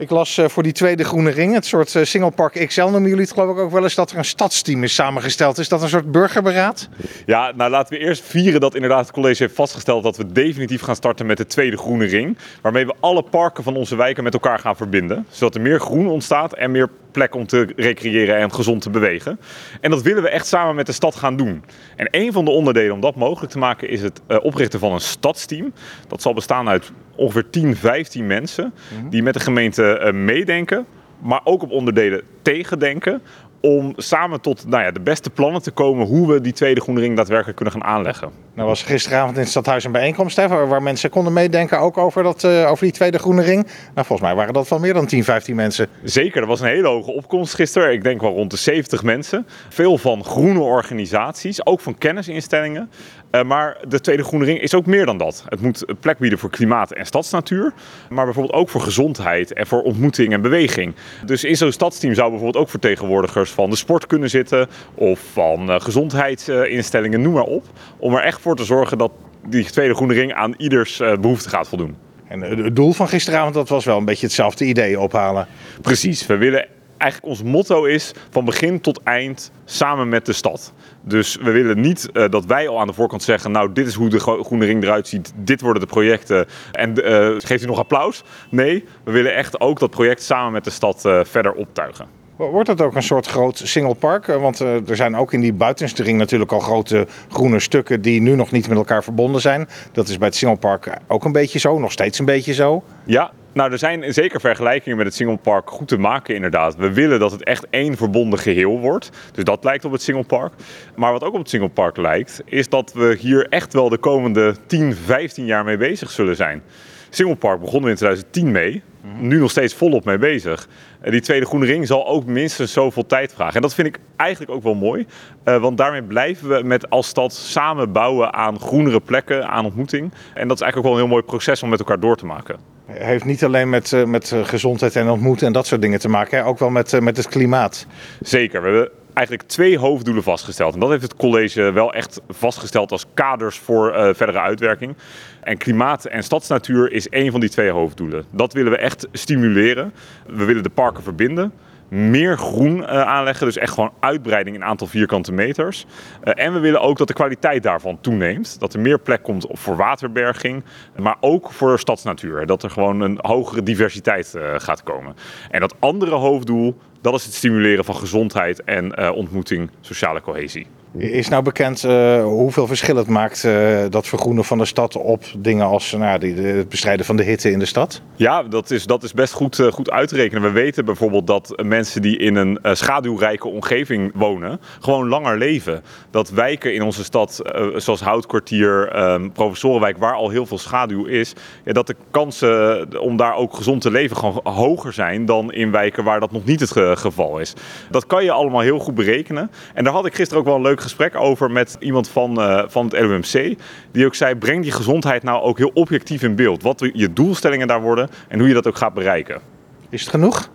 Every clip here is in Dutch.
Ik las uh, voor die tweede groene ring, het soort uh, single park XL noemen jullie het geloof ik ook wel eens, dat er een stadsteam is samengesteld. Is dat een soort burgerberaad? Ja, nou laten we eerst vieren dat inderdaad het college heeft vastgesteld dat we definitief gaan starten met de tweede groene ring. Waarmee we alle parken van onze wijken met elkaar gaan verbinden. Zodat er meer groen ontstaat en meer plek om te recreëren en gezond te bewegen. En dat willen we echt samen met de stad gaan doen. En een van de onderdelen om dat mogelijk te maken is het uh, oprichten van een stadsteam. Dat zal bestaan uit ongeveer 10, 15 mensen die met de gemeente uh, meedenken, maar ook op onderdelen tegendenken om samen tot nou ja, de beste plannen te komen hoe we die tweede groene ring daadwerkelijk kunnen gaan aanleggen. Nou was gisteravond in het stadhuis een bijeenkomst hè, waar, waar, mensen konden meedenken ook over, dat, uh, over die tweede groene ring. Nou, volgens mij waren dat wel meer dan 10, 15 mensen. Zeker, er was een hele hoge opkomst gisteren. Ik denk wel rond de 70 mensen. Veel van groene organisaties, ook van kennisinstellingen. Uh, maar de tweede groene ring is ook meer dan dat. Het moet plek bieden voor klimaat en stadsnatuur. Maar bijvoorbeeld ook voor gezondheid en voor ontmoeting en beweging. Dus in zo'n stadsteam zou bijvoorbeeld ook vertegenwoordigers van de sport kunnen zitten. Of van uh, gezondheidsinstellingen, noem maar op. Om er echt voor te zorgen dat die tweede groene ring aan ieders uh, behoefte gaat voldoen. En het doel van gisteravond dat was wel een beetje hetzelfde idee ophalen. Precies, we willen eigenlijk ons motto is van begin tot eind samen met de stad. Dus we willen niet uh, dat wij al aan de voorkant zeggen, nou dit is hoe de groene ring eruit ziet, dit worden de projecten en uh, geeft u nog applaus. Nee, we willen echt ook dat project samen met de stad uh, verder optuigen. Wordt het ook een soort groot single park? Want uh, er zijn ook in die buitenste ring natuurlijk al grote groene stukken die nu nog niet met elkaar verbonden zijn. Dat is bij het single park ook een beetje zo, nog steeds een beetje zo. Ja, nou, er zijn zeker vergelijkingen met het Singlepark goed te maken, inderdaad. We willen dat het echt één verbonden geheel wordt. Dus dat lijkt op het Singlepark. Maar wat ook op het Singlepark lijkt, is dat we hier echt wel de komende 10, 15 jaar mee bezig zullen zijn. Singlepark begonnen we in 2010 mee. Nu nog steeds volop mee bezig. Die tweede groene ring zal ook minstens zoveel tijd vragen. En dat vind ik eigenlijk ook wel mooi. Uh, want daarmee blijven we met als stad samen bouwen aan groenere plekken, aan ontmoeting. En dat is eigenlijk ook wel een heel mooi proces om met elkaar door te maken. Heeft niet alleen met, uh, met gezondheid en ontmoeten en dat soort dingen te maken, hè? ook wel met, met het klimaat. Zeker. We hebben eigenlijk twee hoofddoelen vastgesteld. En dat heeft het college wel echt vastgesteld als kaders voor uh, verdere uitwerking. En klimaat en stadsnatuur is één van die twee hoofddoelen. Dat willen we echt stimuleren. We willen de parken verbinden meer groen uh, aanleggen. Dus echt gewoon uitbreiding in aantal vierkante meters. Uh, en we willen ook dat de kwaliteit daarvan toeneemt. Dat er meer plek komt voor waterberging, maar ook voor stadsnatuur. Dat er gewoon een hogere diversiteit uh, gaat komen. En dat andere hoofddoel, dat is het stimuleren van gezondheid en ontmoeting, sociale cohesie. Is nou bekend uh, hoeveel verschil het maakt uh, dat vergroenen van de stad op dingen als nou, die, het bestrijden van de hitte in de stad? Ja, dat is, dat is best goed, uh, goed uit te rekenen. We weten bijvoorbeeld dat mensen die in een schaduwrijke omgeving wonen, gewoon langer leven. Dat wijken in onze stad, zoals Houtkwartier, um, Professorenwijk, waar al heel veel schaduw is, ja, dat de kansen om daar ook gezond te leven gewoon hoger zijn dan in wijken waar dat nog niet het ge geval is. Dat kan je allemaal heel goed berekenen. En daar had ik gisteren ook wel een leuk gesprek over met iemand van, uh, van het LUMC. Die ook zei, breng die gezondheid nou ook heel objectief in beeld. Wat je doelstellingen daar worden en hoe je dat ook gaat bereiken. Is het genoeg?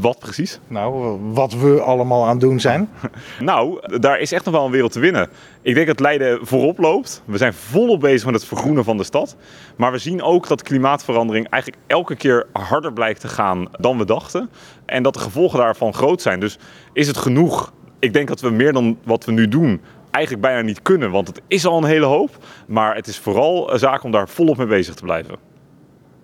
Wat precies? Nou, wat we allemaal aan het doen zijn. nou, daar is echt nog wel een wereld te winnen. Ik denk dat Leiden voorop loopt. We zijn volop bezig met het vergroenen van de stad. Maar we zien ook dat klimaatverandering eigenlijk elke keer harder blijkt te gaan dan we dachten. En dat de gevolgen daarvan groot zijn. Dus is het genoeg ik denk dat we meer dan wat we nu doen eigenlijk bijna niet kunnen. Want het is al een hele hoop. Maar het is vooral een zaak om daar volop mee bezig te blijven.